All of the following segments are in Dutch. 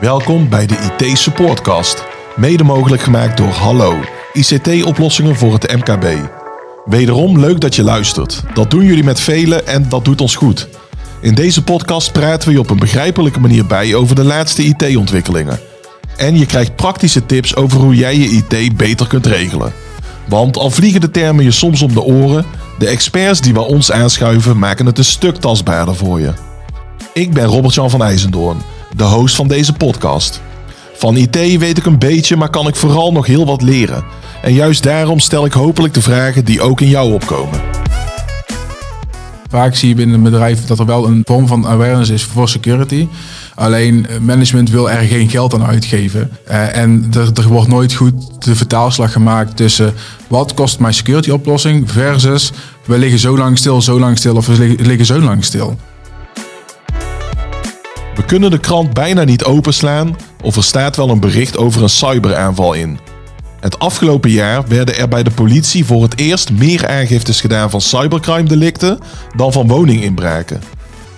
Welkom bij de IT Supportcast, mede mogelijk gemaakt door Hallo, ICT-oplossingen voor het MKB. Wederom leuk dat je luistert. Dat doen jullie met velen en dat doet ons goed. In deze podcast praten we je op een begrijpelijke manier bij over de laatste IT-ontwikkelingen. En je krijgt praktische tips over hoe jij je IT beter kunt regelen. Want al vliegen de termen je soms om de oren, de experts die we ons aanschuiven maken het een stuk tastbaarder voor je. Ik ben Robert-Jan van IJzendoorn, de host van deze podcast. Van IT weet ik een beetje, maar kan ik vooral nog heel wat leren. En juist daarom stel ik hopelijk de vragen die ook in jou opkomen. Vaak zie je binnen een bedrijf dat er wel een vorm van awareness is voor security. Alleen eh, management wil er geen geld aan uitgeven. Uh, en er, wordt nooit goed de vertaalslag gemaakt tussen wat kost mijn security oplossing versus we liggen zo lang stil, zo lang stil of we liggen zo lang stil. We kunnen de krant bijna niet openslaan of er staat wel een bericht over een cyberaanval in. Het afgelopen jaar werden er bij de politie voor het eerst meer aangiftes gedaan van cybercrime delicten dan van woninginbraken.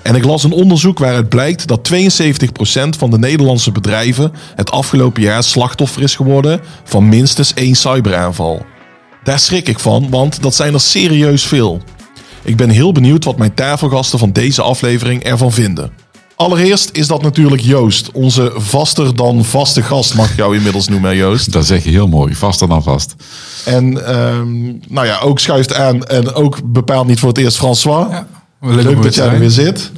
En ik las een onderzoek waaruit blijkt dat 72% van de Nederlandse bedrijven het afgelopen jaar slachtoffer is geworden van minstens één cyberaanval. Daar schrik ik van, want dat zijn er serieus veel. Ik ben heel benieuwd wat mijn tafelgasten van deze aflevering ervan vinden. Allereerst is dat natuurlijk Joost, onze vaster dan vaste gast, mag ik jou inmiddels noemen, Joost. Dat zeg je heel mooi, vaster dan vast. En um, nou ja, ook schuift aan en ook bepaald niet voor het eerst François. Ja, leuk, leuk dat jij er weer zit.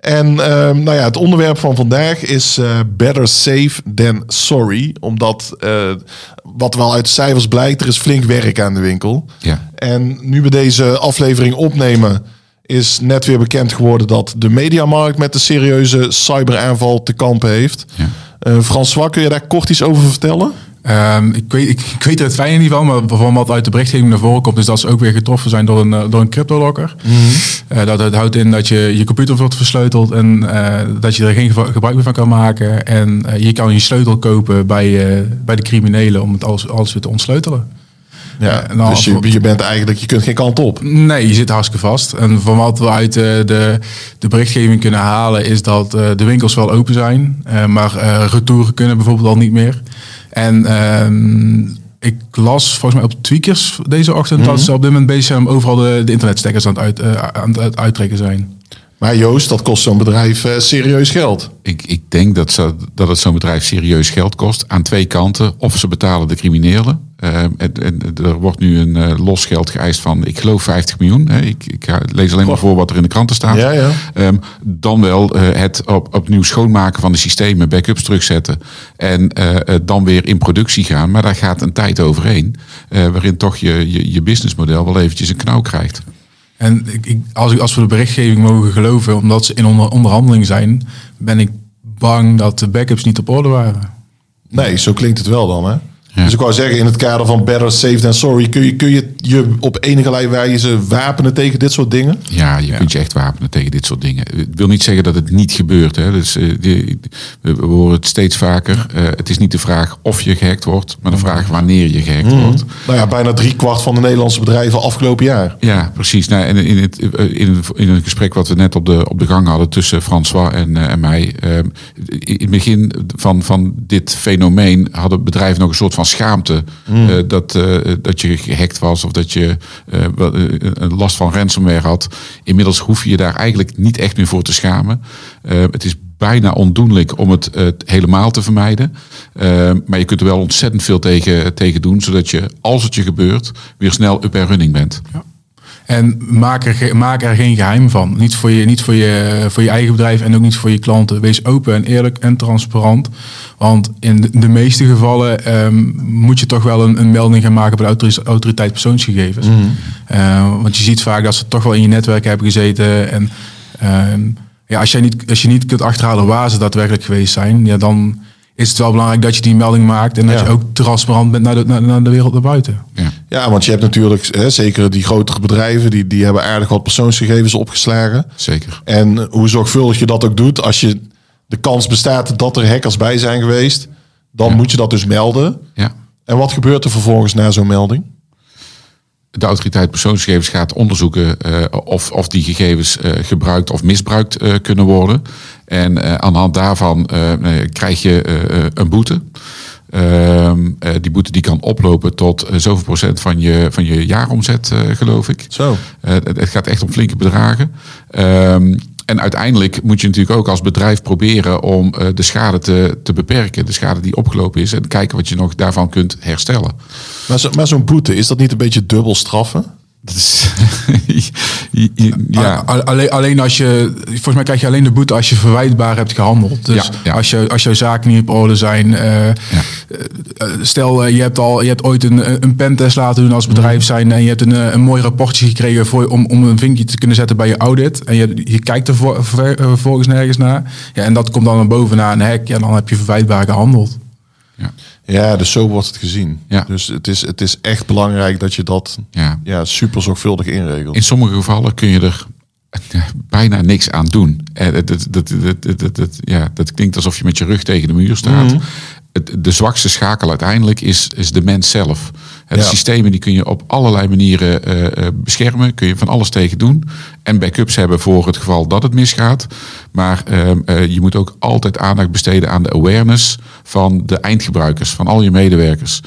En um, nou ja, het onderwerp van vandaag is uh, better safe than sorry. Omdat uh, wat wel uit de cijfers blijkt, er is flink werk aan de winkel. Ja. En nu we deze aflevering opnemen is net weer bekend geworden dat de mediamarkt met een serieuze cyberaanval te kampen heeft. Ja. Uh, François, kun je daar kort iets over vertellen? Um, ik, weet, ik, ik, weet er het fijne niet van, maar van wat uit de berichtgeving naar voren komt, is dat ze ook weer getroffen zijn door een, uh, door een cryptolocker. Mm -hmm. uh, dat, dat houdt in dat je je computer wordt versleuteld en uh, dat je er geen gebruik meer van kan maken. En je kan je sleutel kopen bij, bij de criminelen om het alles, alles weer te ontsleutelen. Ja, nou, dus je, je bent eigenlijk, je kunt geen kant op. Nee, je zit hartstikke vast. En van wat we uit de, de, de berichtgeving kunnen halen, is dat uh, de winkels wel open zijn, maar retouren kunnen bijvoorbeeld al niet meer. En ehm, ik las volgens mij op Tweakers deze ochtend mm -hmm. dat ze op dit moment bezig zijn om overal de, de internetstekkers aan het, uit, aan het uittrekken zijn. Maar Joost, dat kost zo'n bedrijf uh, serieus geld. Ik, ik denk dat, ze, dat het zo'n bedrijf serieus geld kost. Aan twee kanten. Of ze betalen de criminelen. Uh, en, en, er wordt nu een uh, los geld geëist van, ik geloof 50 miljoen. Hè. Ik, ik lees alleen maar voor wat er in de kranten staat. Ja, ja. Um, dan wel het op, opnieuw schoonmaken van de systemen, backups terugzetten. En dan weer in productie gaan. Maar daar gaat een tijd overheen. waarin toch je, je, je businessmodel wel eventjes een knauw krijgt. En ik, als, als we de berichtgeving mogen geloven, omdat ze in onder, onderhandeling zijn, ben ik bang dat de backups niet op orde waren. Nee, zo klinkt het wel dan, hè? Dus ik wou zeggen, in het kader van better safe than sorry, kun je, kun je je op enige wijze wapenen tegen dit soort dingen? Ja, je ja. kunt je echt wapenen tegen dit soort dingen. Ik wil niet zeggen dat het niet gebeurt. Hè. Dus, uh, die, we, we horen het steeds vaker. Uh, het is niet de vraag of je gehackt wordt, maar de vraag wanneer je gehackt mm. wordt. Nou ja, bijna drie kwart van de Nederlandse bedrijven afgelopen jaar. Ja, precies. Nou, en in het, in, het, in het gesprek wat we net op de, op de gang hadden tussen François en, uh, en mij. in het begin van, van dit fenomeen hadden bedrijven nog een soort van schaamte mm. uh, dat, uh, dat je gehackt was of dat je uh, een last van ransomware had. Inmiddels hoef je je daar eigenlijk niet echt meer voor te schamen. het is bijna ondoenlijk om het helemaal te vermijden. maar je kunt er wel ontzettend veel tegen, tegen doen, zodat je, als het je gebeurt, weer snel up en running bent. Ja. En maak er, maak er geen geheim van. Niet voor, je, niet voor, je, voor je eigen bedrijf en ook niet voor je klanten. Wees open en eerlijk en transparant. Want in de, meeste gevallen um, moet je toch wel een, een, melding gaan maken bij de autoriteit persoonsgegevens. Mm -hmm. uh, want je ziet vaak dat ze toch wel in je netwerk hebben gezeten. En um, ja, als, jij niet, als je niet kunt achterhalen waar ze daadwerkelijk geweest zijn, ja, dan is het wel belangrijk dat je die melding maakt en dat ja. je ook transparant bent naar de, naar, naar de wereld naar buiten. Ja. ja, want je hebt natuurlijk, hè, zeker die grotere bedrijven, die, die hebben aardig wat persoonsgegevens opgeslagen. Zeker. En hoe zorgvuldig je dat ook doet, als je de kans bestaat dat er hackers bij zijn geweest, dan ja. moet je dat dus melden. Ja. En wat gebeurt er vervolgens na zo'n melding? De autoriteit persoonsgegevens gaat onderzoeken uh, of, of die gegevens uh, gebruikt of misbruikt uh, kunnen worden. En aan de hand daarvan krijg je een boete. Ehm, die boete die kan oplopen tot zoveel procent van je, van je jaaromzet, geloof ik. Zo. Het, het, gaat echt om flinke bedragen. En uiteindelijk moet je natuurlijk ook als bedrijf proberen om de schade te, te beperken. De schade die opgelopen is. En kijken wat je nog daarvan kunt herstellen. Maar, zo, maar zo'n boete, is dat niet een beetje dubbel straffen? Dat is, ja. Alleen, alleen als je, volgens mij krijg je alleen de boete als je verwijtbaar hebt gehandeld. Dus Ja, ja. als, je, als jouw zaken niet op orde zijn. eh, eh, Stel, eh, je hebt, al, je hebt ooit een, een pentest laten doen als bedrijf zijn. En je hebt een, een mooi rapportje gekregen voor, om, om een vinkje te kunnen zetten bij je audit. En je, je kijkt er voor- ver- vervolgens nergens naar. Ja, en dat komt dan naar boven naar een hek. Ja, dan heb je verwijtbaar gehandeld. Ja. Ja, dus zo wordt het gezien. Ja. Dus het is, het is echt belangrijk dat je dat Ja. ja, super zorgvuldig inregelt. In sommige gevallen kun je er bijna niks aan doen. Eh, Dat, dat, dat, dat, dat, dat- dat- ja, dat klinkt alsof je met je rug tegen de muur staat. Het, de zwakste schakel uiteindelijk is, is de mens zelf. De systemen die kun je op allerlei manieren eh, eh, beschermen. Kun je van alles tegen doen. En backups hebben voor het geval dat het misgaat. Maar ehm, eh, je moet ook altijd aandacht besteden aan de awareness van de eindgebruikers, van al je medewerkers.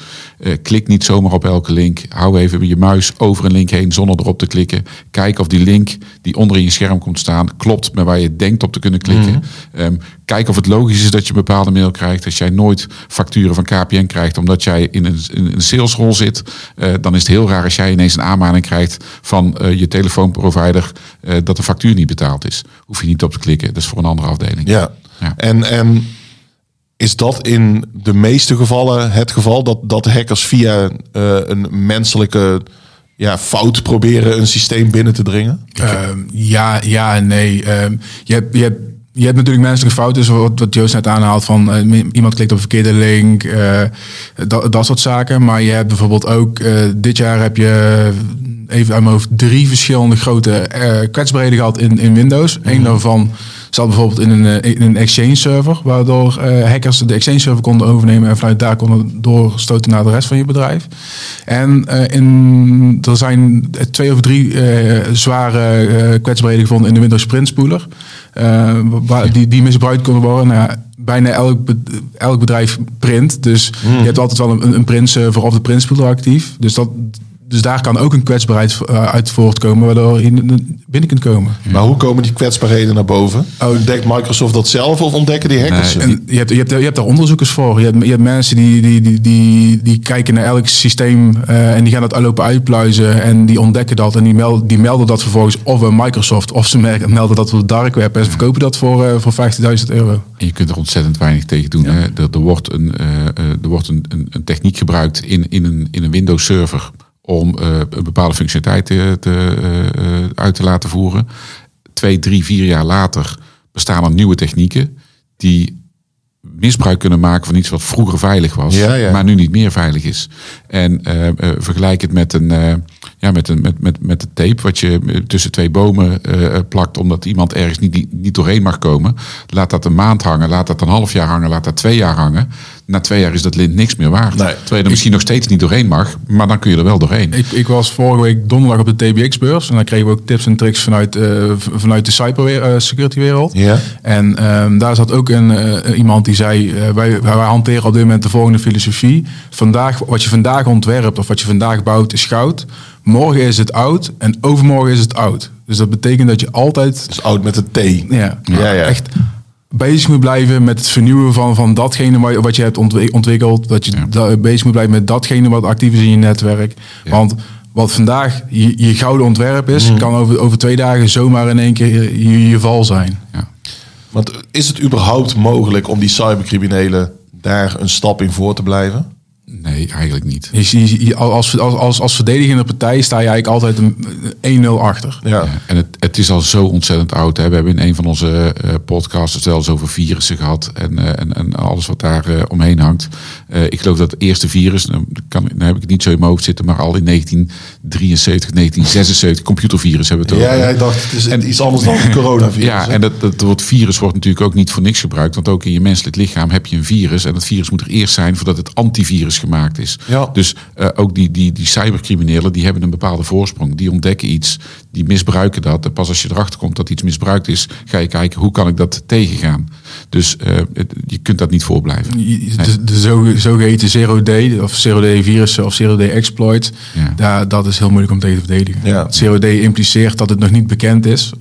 Klik niet zomaar op elke link. Hou even je muis over een link heen zonder erop te klikken. Kijk of die link die onder in je scherm komt staan klopt met waar je denkt op te kunnen klikken. Ehm, kijk of het logisch is dat je een bepaalde mail krijgt. Als jij nooit facturen van KPN krijgt omdat jij in een, in een salesrol zit, eh, dan is het heel raar als jij ineens een aanmaning krijgt van eh, je telefoonprovider eh, dat de factuur niet betaald is. Hoef je niet op te klikken. Dat is voor een andere afdeling. Ja. Ja. En, en is dat in de meeste gevallen het geval dat, dat hackers via eh, een menselijke ja, fout proberen een systeem binnen te dringen? Ehm, ja, ja en nee. Ehm, je, hebt, je, hebt, je hebt natuurlijk menselijke fouten, zoals wat, wat Joost net aanhaalt van eh, iemand klikt op een verkeerde link, eh, dat, dat soort zaken. Maar je hebt bijvoorbeeld ook, eh, dit jaar heb je even uit mijn hoofd drie verschillende grote kwetsbaarheden gehad in, in Windows. Eén daarvan zat bijvoorbeeld in een, eh, in een Exchange server, waardoor eh, hackers de Exchange server konden overnemen en vanuit daar konden doorstoten naar de rest van je bedrijf. En eh, in, er zijn twee of drie zware kwetsbaarheden gevonden in de Windows Print Spooler, eh, waar, die, die misbruikt konden worden. Nou bijna elk, be- elk bedrijf print, dus je hebt altijd wel een, een print server of de print spooler actief. Dus dat dus daar kan ook een kwetsbaarheid eh, uit voortkomen, waardoor je binnen kunt komen. Maar hoe komen die kwetsbaarheden naar boven? Oh. Ontdekt Microsoft dat zelf of ontdekken die hackers Nee, het? En je hebt, je, hebt, je hebt daar onderzoekers voor. Je hebt, je hebt mensen die, die, die, die, die kijken naar elk systeem eh, en die gaan dat lopen uitpluizen en die ontdekken dat en die melden, die melden dat vervolgens of bij Microsoft of ze melden dat op de dark web en ze verkopen dat voor, eh, voor 15.000 euro. En je kunt er ontzettend weinig tegen doen. Hè? Er, er wordt, een, er wordt een, een, een techniek gebruikt in, in, een, in een Windows server om eh, een bepaalde functionaliteit te, te, eh, eh, uit te laten voeren. Twee, drie, vier jaar later bestaan er nieuwe technieken die misbruik kunnen maken van iets wat vroeger veilig was, Ja, ja. maar nu niet meer veilig is. En eh, eh, vergelijk het met een, eh, ja, met een met, met, met een tape wat je eh, tussen twee bomen eh, plakt, omdat iemand ergens niet, niet doorheen mag komen. Laat dat een maand hangen, laat dat een half jaar hangen, laat dat twee jaar hangen. Na twee jaar is dat lint niks meer waard. Nee. Terwijl je er misschien nog steeds niet doorheen mag, maar dan kun je er wel doorheen. Ik, ik was vorige week donderdag op de TBX-beurs en daar kregen we ook tips en tricks vanuit, eh, v- vanuit de cybersecurity-wereld. Ja. En ehm, daar zat ook een, eh, iemand die zei, eh, wij, wij hanteren op dit moment de volgende filosofie. Vandaag, wat je vandaag ontwerpt of wat je vandaag bouwt is goud. Morgen is het oud en overmorgen is het oud. Dus dat betekent dat je altijd Dus oud met een T. ja, Ja, ja. echt bezig moet blijven met het vernieuwen van, van datgene wat, je hebt ontwi- ontwikkeld. Dat je Ja. bezig moet blijven met datgene wat actief is in je netwerk. Want wat vandaag je, je gouden ontwerp is, Mhm. kan over, over twee dagen zomaar in één keer je, je val zijn. Ja. Want is het überhaupt mogelijk om die cybercriminelen daar een stap in voor te blijven? Nee, eigenlijk niet. Als, als, als, als verdedigende partij sta je eigenlijk altijd een 1-0 achter. Ja. Ja, en het, het is al zo ontzettend oud. Hè. We hebben in een van onze eh podcasts wel eens over virussen gehad. En, eh, en, en alles wat daar eh, omheen hangt. Eh, ik geloof dat het eerste virus, nou, kan, nou heb ik het niet zo in mijn hoofd zitten, maar al in 1973, 1976, computervirus hebben we het Ja, over. ja, ik dacht, het is En- iets anders dan het coronavirus. Ja, en dat, dat woord virus wordt natuurlijk ook niet voor niks gebruikt. Want ook in je menselijk lichaam heb je een virus. En dat virus moet er eerst zijn voordat het antivirus gemaakt is. Ja. Dus eh, ook die, die, die cybercriminelen die hebben een bepaalde voorsprong. Die ontdekken iets, die misbruiken dat. En pas als je erachter komt dat iets misbruikt is, ga je kijken hoe kan ik dat tegengaan. Dus eh, het- je kunt dat niet voorblijven. De, de zo- zogeheten zero day of zero day virussen of zero day exploit, Ja. daar, dat is heel moeilijk om tegen te verdedigen. Ja. Zero day impliceert dat het nog niet bekend is.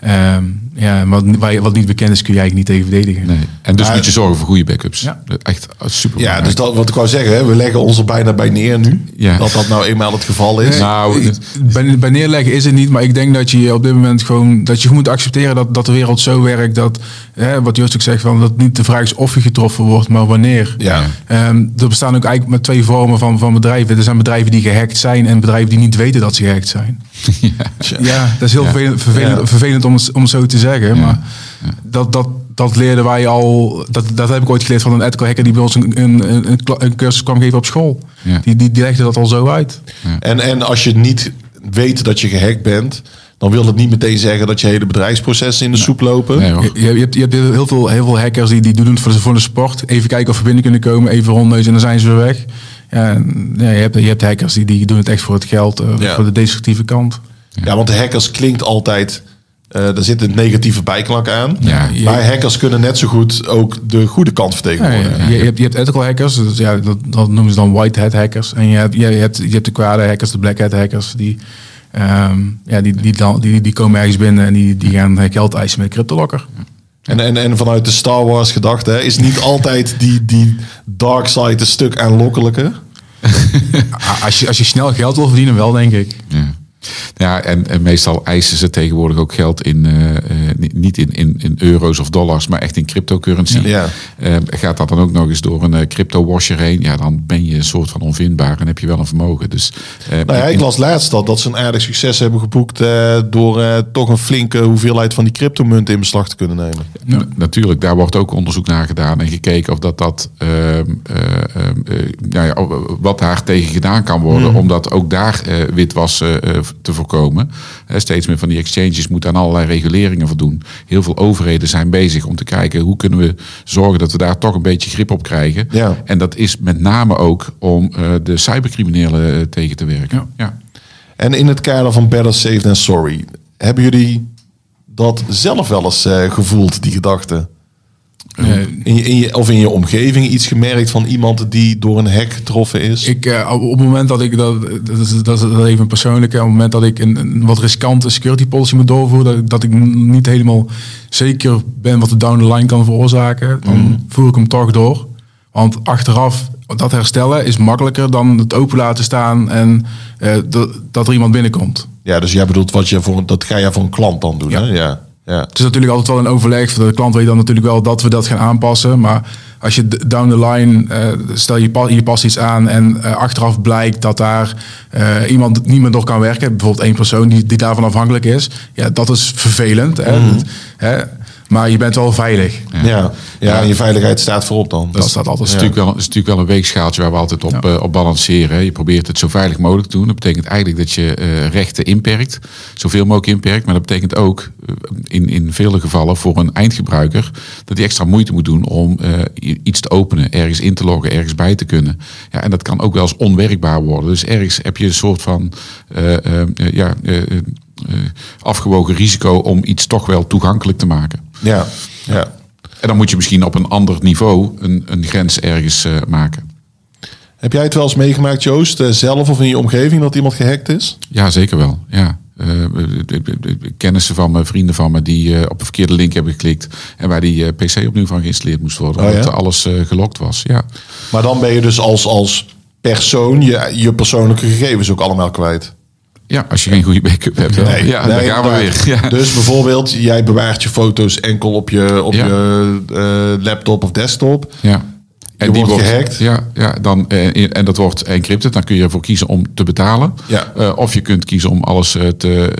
Ehm, ja, wat, wat niet bekend is kun je eigenlijk niet tegen verdedigen. Nee. En dus Maar- moet je zorgen voor goede backups. Ja. Echt super Ja, dus dat, wat ik wou zeggen, hè, we leggen ons er bijna bij neer nu. Ja. Dat dat nou eenmaal het geval is. Nou, Ik- bij, bij neerleggen is het niet, maar ik denk dat je op dit moment gewoon dat je moet accepteren dat, dat de wereld zo werkt dat, hè, wat Joost ook zegt, van, dat niet de vraag is of je getroffen wordt, maar wanneer. Ja. Ehm, er bestaan ook eigenlijk maar twee vormen van, van bedrijven. Er zijn bedrijven die gehackt zijn en bedrijven die niet weten dat ze gehackt zijn. Ja, dat is heel Ja. vervelend, vervelend, Ja. vervelend om, het, om het zo te zeggen. Maar dat, dat, dat leerden wij al. Dat, dat heb ik ooit geleerd van een ethical hacker die bij ons een, een, een, cursus kwam geven op school. Ja. Die, die, die legde dat al zo uit. En, en als je niet weet dat je gehackt bent, dan wil dat niet meteen zeggen dat je hele bedrijfsprocessen in de soep lopen. Nee. Je, je, hebt, je hebt heel veel, heel veel hackers die, die doen het voor de, voor de sport. Even kijken of we binnen kunnen komen, even rondneus en dan zijn ze weer weg. Ja, je, hebt, je hebt hackers die, die doen het echt voor het geld, eh, Ja. voor de destructieve kant. Ja, want de hackers klinkt altijd. Eh er zit een negatieve bijklank aan. Ja, je- maar hackers kunnen net zo goed ook de goede kant Ja, vertegenwoordigen. je, je hebt, je hebt ethical hackers, dus ja, dat, dat noemen ze dan white hat hackers. En je hebt, je, hebt, je hebt de kwade hackers, de black hat hackers. Die, ehm, ja, die, die, dan, die, die komen ergens binnen en die, die gaan geld eisen met cryptolocker. En, en, en vanuit de Star Wars gedachte hè, is niet altijd die, die dark side een stuk aanlokkelijker. Als je, als je snel geld wil verdienen, wel denk ik. Ja. Ja, en, en meestal eisen ze tegenwoordig ook geld in, eh, eh, niet- in, in, in euro's of dollars, maar echt in cryptocurrency. Ja. Eh, gaat dat dan ook nog eens door een eh, crypto washer heen? Ja, dan ben je een soort van onvindbaar en heb je wel een vermogen. Dus, Nou ja, ik las laatst al dat ze een aardig succes hebben geboekt door toch een flinke hoeveelheid van die cryptomunten in beslag te kunnen nemen. Na- Natuurlijk, daar wordt ook onderzoek naar gedaan en gekeken of dat, dat ehm, eh, ehm, eh, nou ja, wat daar tegen gedaan kan worden, om dat ook daar witwas te voorkomen. Steeds meer van die exchanges moeten aan allerlei reguleringen voldoen. Heel veel overheden zijn bezig om te kijken hoe kunnen we zorgen dat we daar toch een beetje grip op krijgen. Ja. En dat is met name ook om eh, de cybercriminelen eh, tegen te werken. Ja. En in het kader van Better Safe Than Sorry, hebben jullie dat zelf wel eens eh, gevoeld, die gedachte? Eh, In je, in je, of in je omgeving iets gemerkt van iemand die door een hack getroffen is? Ik, eh, op het moment dat ik, dat, dat, is, dat is even persoonlijk, op het moment dat ik een, een wat riskante security policy moet doorvoeren, dat, ik- dat ik niet helemaal zeker ben wat de down the line kan veroorzaken, dan voer ik hem toch door. Want achteraf, dat herstellen is makkelijker dan het open laten staan en eh, dat, dat er iemand binnenkomt. Ja, dus jij bedoelt wat je voor, dat ga je voor een klant dan doen, Ja. hè? Ja. Ja. Het is natuurlijk altijd wel een overleg. De klant weet dan natuurlijk wel dat we dat gaan aanpassen. Maar als je down the line, eh, stel je, pa- je past iets aan en eh, achteraf blijkt dat daar eh, iemand niet meer door kan werken. Bijvoorbeeld één persoon die, die daarvan afhankelijk is. Ja, dat is vervelend. Hè? Dat- hè? Maar je bent wel veilig. Ja. Ja, en je veiligheid staat voorop dan. Dat staat altijd Het is, natuurlijk wel, is natuurlijk wel een weegschaaltje waar we altijd op, eh, op balanceren. hè. Je probeert het zo veilig mogelijk te doen. Dat betekent eigenlijk dat je eh, rechten inperkt. Zoveel mogelijk inperkt. Maar dat betekent ook eh, in, in vele gevallen voor een eindgebruiker... dat hij extra moeite moet doen om eh, iets te openen. Ergens in te loggen, ergens bij te kunnen. Ja, en dat kan ook wel eens onwerkbaar worden. Dus ergens heb je een soort van... ja, eh, eh, eh, afgewogen risico om iets toch wel toegankelijk te maken. Ja, ja. En dan moet je misschien op een ander niveau een, een grens ergens eh, maken. Heb jij het wel eens meegemaakt, Joost, eh, zelf of in je omgeving, dat iemand gehackt is? Ja, zeker wel. Ja. De kennissen van me, vrienden van me, die op een verkeerde link hebben geklikt. En waar die PC opnieuw van geïnstalleerd moest worden. Oh, omdat ja? alles gelokt was. Ja. Maar dan ben je dus als, als persoon je, je persoonlijke gegevens ook allemaal kwijt. Ja, als je geen goede backup hebt. ja, Nee, daar gaan we weer. Ja. Dus bijvoorbeeld, jij bewaart je foto's enkel op je, op Ja. je eh, laptop of desktop. ja. Je wordt gehackt. Ja, ja dan, eh, en dat wordt encrypted. Dan kun je ervoor kiezen om te betalen. Ja. Eh, of je kunt kiezen om alles te,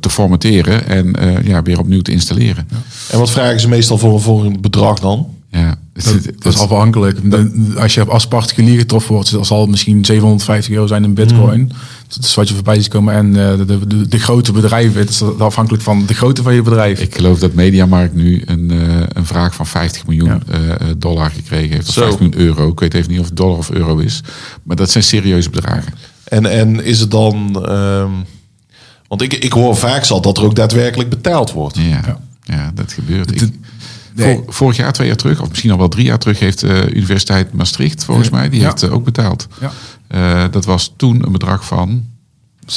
te formateren en ja, weer opnieuw te installeren. En wat vragen ze meestal voor, voor een bedrag dan? Ja, Dat, dat is afhankelijk. Als je als particulier getroffen wordt, dan zal misschien 750 euro zijn in bitcoin. Dat is wat je voorbij ziet komen. En eh, de, de, de, de grote bedrijven, het is afhankelijk van de grootte van je bedrijf. Ik geloof dat Mediamarkt nu een, eh, een vraag van 50 miljoen Ja. eh, dollar gekregen heeft. Of Zo. 50 miljoen euro. Ik weet even niet of het dollar of euro is. Maar dat zijn serieuze bedragen. En, en is het dan... ehm, want ik, ik hoor vaak zal dat er ook daadwerkelijk betaald wordt. Ja, ja. dat gebeurt. Ik- nee. Vorig jaar, twee jaar terug, of misschien al wel drie jaar terug, heeft de Universiteit Maastricht, volgens mij, die Ja. heeft eh, ook betaald. Ja. Eh, dat was toen een bedrag van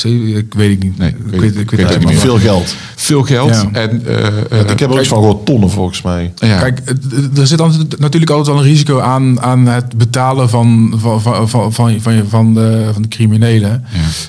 Ik weet het niet. Nee, ik weet- weet, ik weet het niet meer. Veel geld. veel geld. Ja. En, eh, eh, ik heb er ook iets van gehoord, tonnen volgens mij. ja, Kijk, het- er zit dan natuurlijk altijd wel een risico aan, aan het betalen van, van, van, van, van, van, van de, van de criminelen.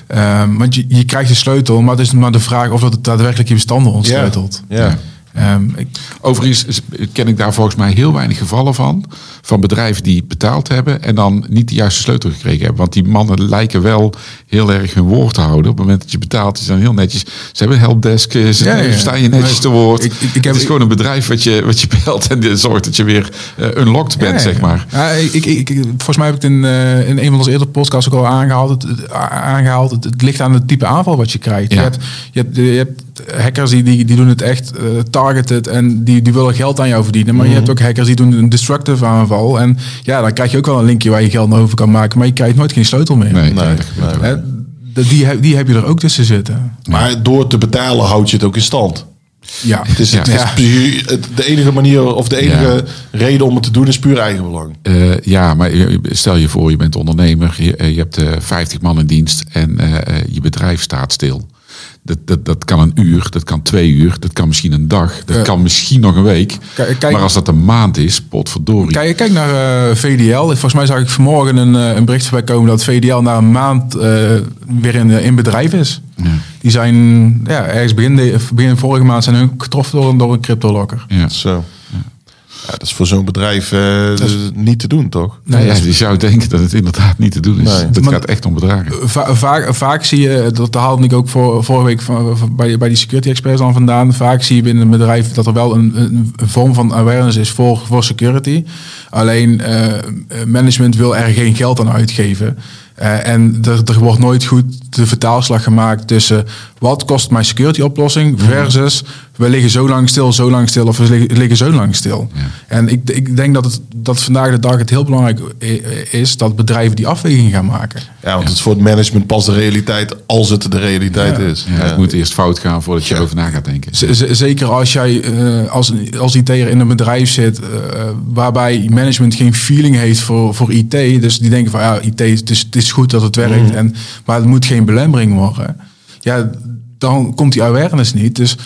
Ehm, want je, je krijgt de sleutel, maar het is maar de vraag of dat het daadwerkelijk je bestanden ontsleutelt. Ja. Ehm, ik, Overigens is- ken ik daar volgens mij heel weinig gevallen van. Van bedrijven die betaald hebben en dan niet de juiste sleutel gekregen hebben. Want die mannen lijken wel heel erg hun woord te houden. Op het moment dat je betaalt, ze zijn heel netjes. Ze hebben een helpdesk, ze Ja, ja. staan je netjes te woord. ik- ik- ik heb- het is gewoon een bedrijf wat je, wat je belt en die zorgt dat je weer eh, unlocked bent, zeg maar. Ja, ik, volgens mij heb ik het in, eh, in een van onze eerdere podcasts ook al aangehaald. Het, aangehaald. Het, het ligt aan het type aanval wat je krijgt. Ja. Je, hebt, je, hebt, je hebt hackers die, die, die doen het echt eh, targeted en die, die willen geld aan jou verdienen. Maar je hebt ook hackers die doen een destructive aanval. En ja, dan krijg je ook wel een linkje waar je geld naar over kan maken. Maar je krijgt nooit geen sleutel meer. Nee, Nee, die, heb- die heb je er ook tussen zitten. Maar door te betalen houd je het ook in stand. Ja, Het is, het is Ja. puur- het- de enige manier of de enige reden om het te doen is puur eigenbelang. Eh, ja, maar stel je voor, je bent ondernemer, je, eh, je hebt eh 50 man in dienst en eh, eh, je bedrijf staat stil. Dat, dat, dat kan een uur, dat kan twee uur, dat kan misschien een dag, dat Ja. kan misschien nog een week. Kijk- kijk- maar als dat een maand is, potverdorie. Kijk, kijk naar eh, VDL. Volgens mij zag ik vanmorgen een, eh, een bericht voorbij komen dat VDL na een maand eh, weer in, in bedrijf is. Die zijn ja, ergens begin, de, begin vorige maand zijn hun getroffen door, een- door een cryptolocker. Ja. Zo. Ja, dat is voor zo'n bedrijf eh, niet te doen, toch? Nee, dat ja, zou denken dat het inderdaad niet te doen is. Nee. Het Maar- gaat echt om bedragen. Va- vaak, vaak zie je, dat haalde ik ook voor, vorige week van, bij, bij die security experts dan vandaan. Vaak zie je binnen een bedrijf dat er wel een, een, vorm van awareness is voor, voor security. Alleen eh, management wil er geen geld aan uitgeven. Eh, en er, er wordt nooit goed de vertaalslag gemaakt tussen wat kost mijn security oplossing versus we liggen zo lang stil, zo lang stil of we liggen, liggen zo lang stil. En ik, ik denk dat, het, dat vandaag de dag het heel belangrijk i- is dat bedrijven die afweging gaan maken. Ja, want het is voor het management pas de realiteit als het de realiteit Ja. is. Ja, Het moet eerst fout gaan voordat je erover na gaat denken. Z- Zeker als jij eh, als, als IT'er in een bedrijf zit eh, waarbij management geen feeling heeft voor, voor IT. Dus die denken van ja, IT, het is, het is goed dat het werkt, en, maar het moet geen belemmering worden. Ja, dan komt die awareness niet. Dus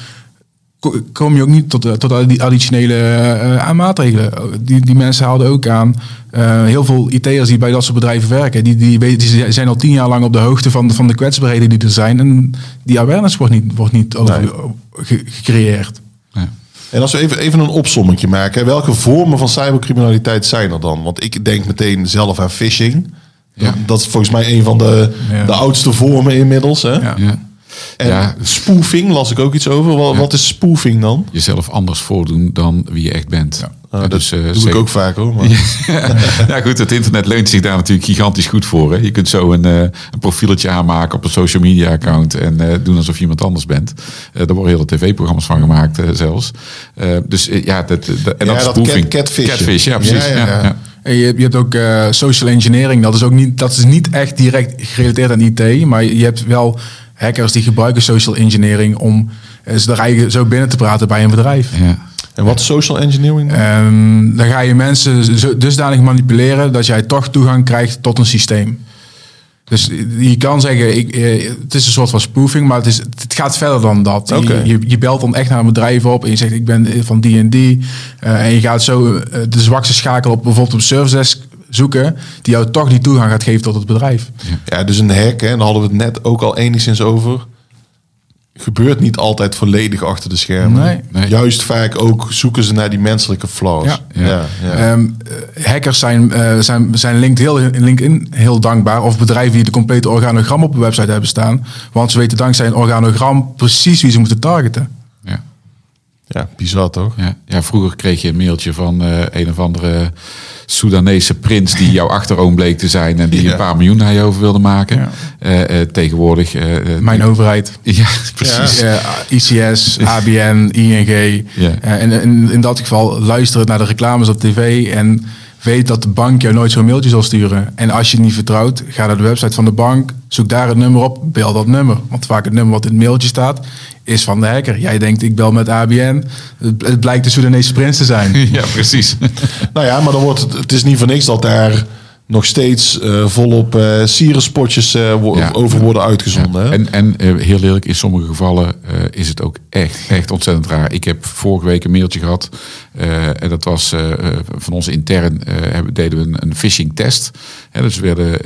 kom je ook niet tot, eh, tot die additionele eh, maatregelen. Die, die mensen haalden ook aan. eh, heel veel IT'ers die bij dat soort bedrijven werken, die, die, weten- die zijn al tien jaar lang op de hoogte van, van de kwetsbaarheden die er zijn. En die awareness wordt niet, wordt niet over, Nee. ge- gecreëerd. Ja. En als we even, even een opsommetje maken, welke vormen van cybercriminaliteit zijn er dan? Want ik denk meteen zelf aan phishing. Ja. Dat is volgens mij een van de, Ja. de oudste vormen inmiddels. Hè? Ja. Ja. En Ja. spoofing las ik ook iets over. Wat, wat is spoofing dan? Jezelf anders voordoen dan wie je echt bent. Ja. Nou, Ja, dat dus, eh, doe zeker- ik ook vaak hoor. Maar, ja goed, het internet leunt zich daar natuurlijk gigantisch goed voor. Hè. Je kunt zo een, eh, een profieltje aanmaken op een social media account en eh, doen alsof je iemand anders bent. Eh daar worden hele tv-programma's van gemaakt eh, zelfs. Eh, dus ja, dat, dat, en Ja, dat, dat spoofing. cat- catfishen. Catfish, ja precies. Ja, Ja, ja, ja. ja. En je, je hebt ook eh, social engineering. Dat is ook niet, dat is niet echt direct gerelateerd aan IT, maar je hebt wel hackers die gebruiken social engineering om eh, ze er eigen zo binnen te praten bij een bedrijf. Ja. en wat is social engineering dan? Ehm, dan ga je mensen zo- dusdanig manipuleren dat jij toch toegang krijgt tot een systeem. Dus je kan zeggen, ik, eh, het is een soort van spoofing, maar het, is, het gaat verder dan dat. Oké. Je, je, je belt dan echt naar een bedrijf op en je zegt, ik ben van die en die. Eh, en je gaat zo de zwakste schakel op bijvoorbeeld op service desk zoeken, die jou toch die toegang gaat geven tot het bedrijf. Ja, dus een hack, hè, en daar hadden we het net ook al enigszins over. Gebeurt niet altijd volledig achter de schermen. Nee. Nee. Juist vaak ook zoeken ze naar die menselijke flaws. Ja. ja, ja. Ehm, eh, hackers zijn, eh, zijn, zijn LinkedIn, heel, LinkedIn heel dankbaar. Of bedrijven die de complete organogram op een website hebben staan. Want ze weten dankzij een organogram precies wie ze moeten targeten. Ja. Ja, bizar toch? Ja, ja, vroeger kreeg je een mailtje van eh, een of andere Soedanese prins die jouw achteroom bleek te zijn en die Ja. een paar miljoen naar je over wilde maken. Ja. Eh, eh, tegenwoordig. eh, Mijn overheid. Ja, precies. Eh, ICS, ABN, Ja. ING. En in, in dat geval luister naar de reclames op tv en weet dat de bank jou nooit zo'n mailtje zal sturen. En als je het niet vertrouwt, ga naar de website van de bank, zoek daar het nummer op, bel dat nummer. Want vaak het nummer wat in het mailtje staat, is van de hacker. Jij denkt, ik bel met ABN. Het, blijkt de Soedanese prins te zijn. Ja, precies. Nou ja, maar dan wordt het, het is niet voor niks dat daar nog steeds eh, volop eh sierenspotjes eh, wo- Ja. over worden uitgezonden. En, en heel eerlijk, in sommige gevallen is het ook echt, echt ontzettend raar. Ik heb vorige week een mailtje gehad. eh, en dat was van ons intern. deden we een, een phishing test. Hè, dus we werden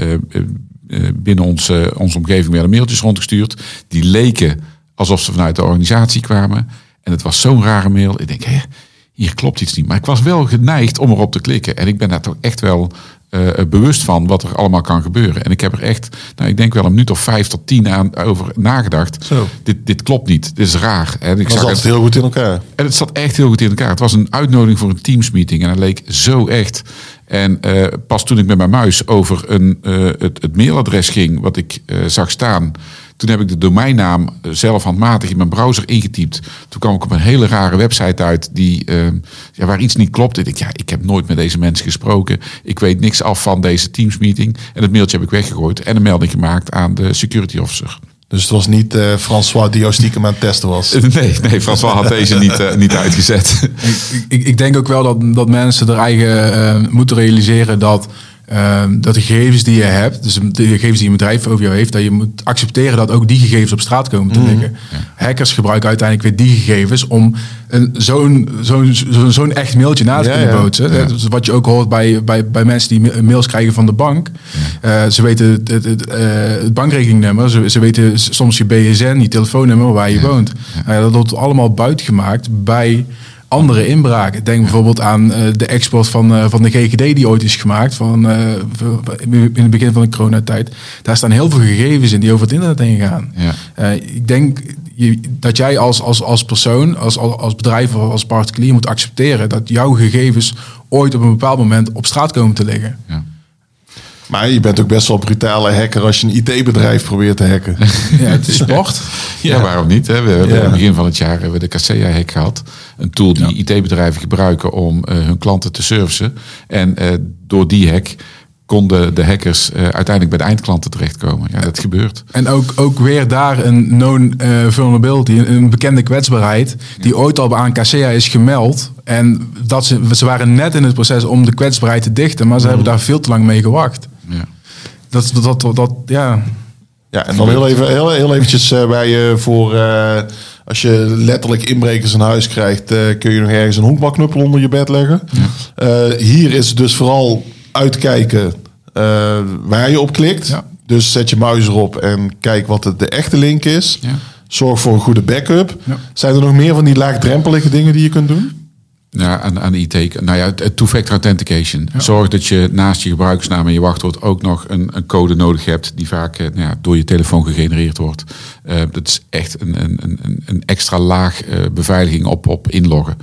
binnen onze, onze omgeving werden mailtjes rondgestuurd. Die leken alsof ze vanuit de organisatie kwamen. En het was zo'n rare mail. Ik denk, hè, hier klopt iets niet. Maar ik was wel geneigd om erop te klikken. En ik ben daar toch echt wel eh, bewust van wat er allemaal kan gebeuren. En ik heb er echt, nou, ik denk wel een minuut of vijf tot tien aan over nagedacht. Zo. Dit, dit klopt niet. Dit is raar. En ik dat zag zat het, heel goed in elkaar. en het zat echt heel goed in elkaar. Het was een uitnodiging voor een Teams-meeting. En dat leek zo echt. En eh, pas toen ik met mijn muis over een, eh, het, het mailadres ging, wat ik zag staan. Toen heb ik de domeinnaam eh, zelf handmatig in mijn browser ingetypt. Toen kwam ik op een hele rare website uit die, eh, ja, waar iets niet klopt. Ik denk, ja, ik heb nooit met deze mensen gesproken. Ik weet niks af van deze Teams-meeting. En het mailtje heb ik weggegooid en een melding gemaakt aan de security officer. Dus het was niet eh, François die jou stiekem aan het testen was. Nee, nee, François had deze niet, eh, niet uitgezet. ik, ik, ik denk ook wel dat, dat mensen er eigen moeten realiseren dat, eh, dat de gegevens die je hebt, dus de gegevens die een bedrijf over jou heeft, dat je moet accepteren dat ook die gegevens op straat komen te liggen. Hackers gebruiken uiteindelijk weer die gegevens om een- zo'n zo'n zo'n echt mailtje na te Ja, kunnen bootsen. Eh, Dus wat je ook hoort bij, bij, bij mensen die ma- mails krijgen van de bank. Eh, ze weten het, het, het, eh, het bankrekeningnummer, ze, ze weten soms je BSN, je telefoonnummer, waar je woont. Ja, dat wordt allemaal buitgemaakt bij andere inbraken. Denk bijvoorbeeld aan eh, de export van, eh, van de GGD die ooit is gemaakt van, eh, in het begin van de coronatijd. Daar staan heel veel gegevens in die over het internet heen gaan. Ja. Ik denk je, dat jij als, als, als persoon, als, als, als bedrijf of als particulier moet accepteren dat jouw gegevens ooit op een bepaald moment op straat komen te liggen. Ja. Maar je bent ook best wel een brutale hacker als je een IT-bedrijf probeert te hacken. Ja, het is sport. Ja, waarom niet? Hè? We hebben aan het begin van het jaar hebben we de Kaseya-hack gehad. Een tool die IT-bedrijven gebruiken om eh, hun klanten te servicen. En eh, door die hack konden de hackers eh, uiteindelijk bij de eindklanten terechtkomen. Ja, dat gebeurt. En ook, ook weer daar een known eh, vulnerability, een, bekende kwetsbaarheid, die ooit al aan Casea is gemeld. En dat ze, ze waren net in het proces om de kwetsbaarheid te dichten, maar ze hebben daar veel te lang mee gewacht. Ja. Dat, dat, dat, dat, ja. Ja, en dan heel, even, heel, heel eventjes eh, bij je voor... eh, als je letterlijk inbrekers in huis krijgt... eh, kun je nog ergens een honkbalknuppel onder je bed leggen. Hier is het dus vooral uitkijken waar je op klikt. Ja. Dus zet je muis erop en kijk wat de, de echte link is. Ja. Zorg voor een goede backup. Zijn er nog meer van die laagdrempelige dingen die je kunt doen? Ja, aan, aan de IT. Nou ja, two-factor authentication. Zorg dat je naast je gebruikersnaam en je wachtwoord ook nog een, een code nodig hebt die vaak eh, nou ja, door je telefoon gegenereerd wordt. Eh, dat is echt een, een, een, een extra laag eh, beveiliging op, op inloggen.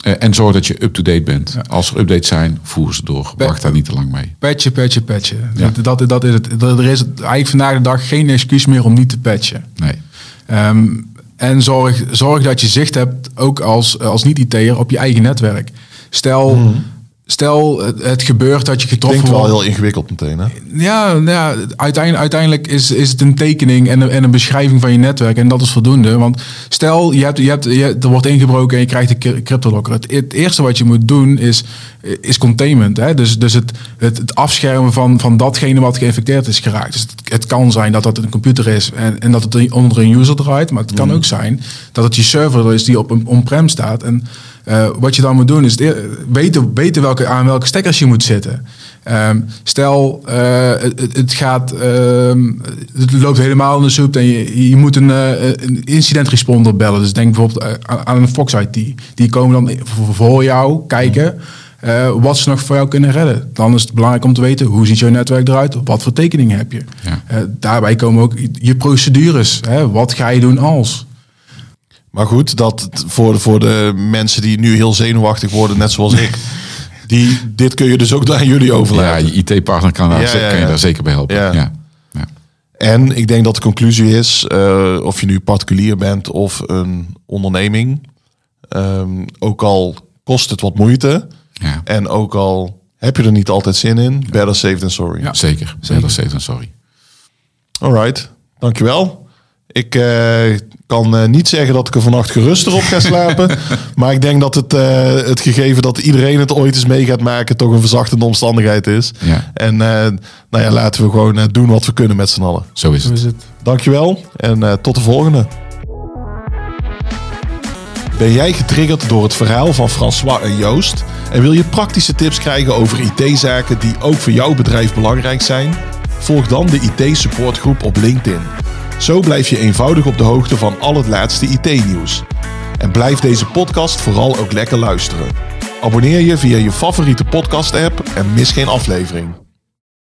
En zorg dat je up-to-date bent. Als er updates zijn, voer ze door. Wacht daar niet te lang mee. Patchen, patchen, patchen. Ja. Dat, dat, dat is het. Er is eigenlijk vandaag de dag geen excuus meer om niet te patchen. Nee. Ehm, en zorg, zorg dat je zicht hebt, ook als, als niet-IT'er, op je eigen netwerk. Stel, stel het, gebeurt dat je getroffen Klinkt wel wordt. heel ingewikkeld meteen, hè? Ja, nou ja uiteindelijk, uiteindelijk is, is het een tekening en een, en een beschrijving van je netwerk. En dat is voldoende. Want stel, je hebt, je hebt, je, er wordt ingebroken en je krijgt een cryp- cryptolocker. Het, het eerste wat je moet doen is, is containment. Hè? Dus, dus het, het, het afschermen van, van datgene wat geïnfecteerd is geraakt. Dus het, het kan zijn dat dat een computer is en, en dat het onder een user draait. Maar het kan ook zijn dat het je server is die op een on-prem staat. En eh, wat je dan moet doen is eer- weten, weten welke, aan welke stekkers je moet zitten. Ehm, stel, eh, het, gaat, ehm, het loopt helemaal in de soep en je, je moet een, eh, een incident responder bellen. Dus denk bijvoorbeeld eh, aan- aan een Fox IT. Die komen dan voor- jou kijken eh, wat ze nog voor jou kunnen redden. Dan is het belangrijk om te weten hoe ziet jouw netwerk eruit, wat voor tekeningen heb je. Ja. Eh, daarbij komen ook je procedures. Hè? Wat ga je doen als? Maar goed, dat voor, voor de mensen die nu heel zenuwachtig worden, net zoals ik. Die, dit kun je dus ook aan jullie Ja, overlaten. je IT-partner kan, daar Ja, ja, kan je ja. daar zeker bij helpen. Ja. Ja. Ja. En ik denk dat de conclusie is, eh, of je nu particulier bent of een onderneming, ehm, ook al kost het wat moeite Ja. en ook al heb je er niet altijd zin in, better safe than sorry. Ja, zeker. Zeker. safe than sorry. Alright, dankjewel. Ik eh, kan eh, niet zeggen dat ik er vannacht geruster op ga slapen. maar ik denk dat het, eh, het gegeven dat iedereen het ooit eens mee gaat maken... toch een verzachtende omstandigheid is. Ja. En eh, nou ja, laten we gewoon doen wat we kunnen met z'n allen. Zo is Zo het. is het. Dankjewel en eh, tot de volgende. Ben jij getriggerd door het verhaal van François en Joost? En wil je praktische tips krijgen over IT-zaken die ook voor jouw bedrijf belangrijk zijn? Volg dan de IT-supportgroep op LinkedIn. Zo blijf je eenvoudig op de hoogte van al het laatste IT-nieuws. En blijf deze podcast vooral ook lekker luisteren. Abonneer je via je favoriete podcast-app en mis geen aflevering.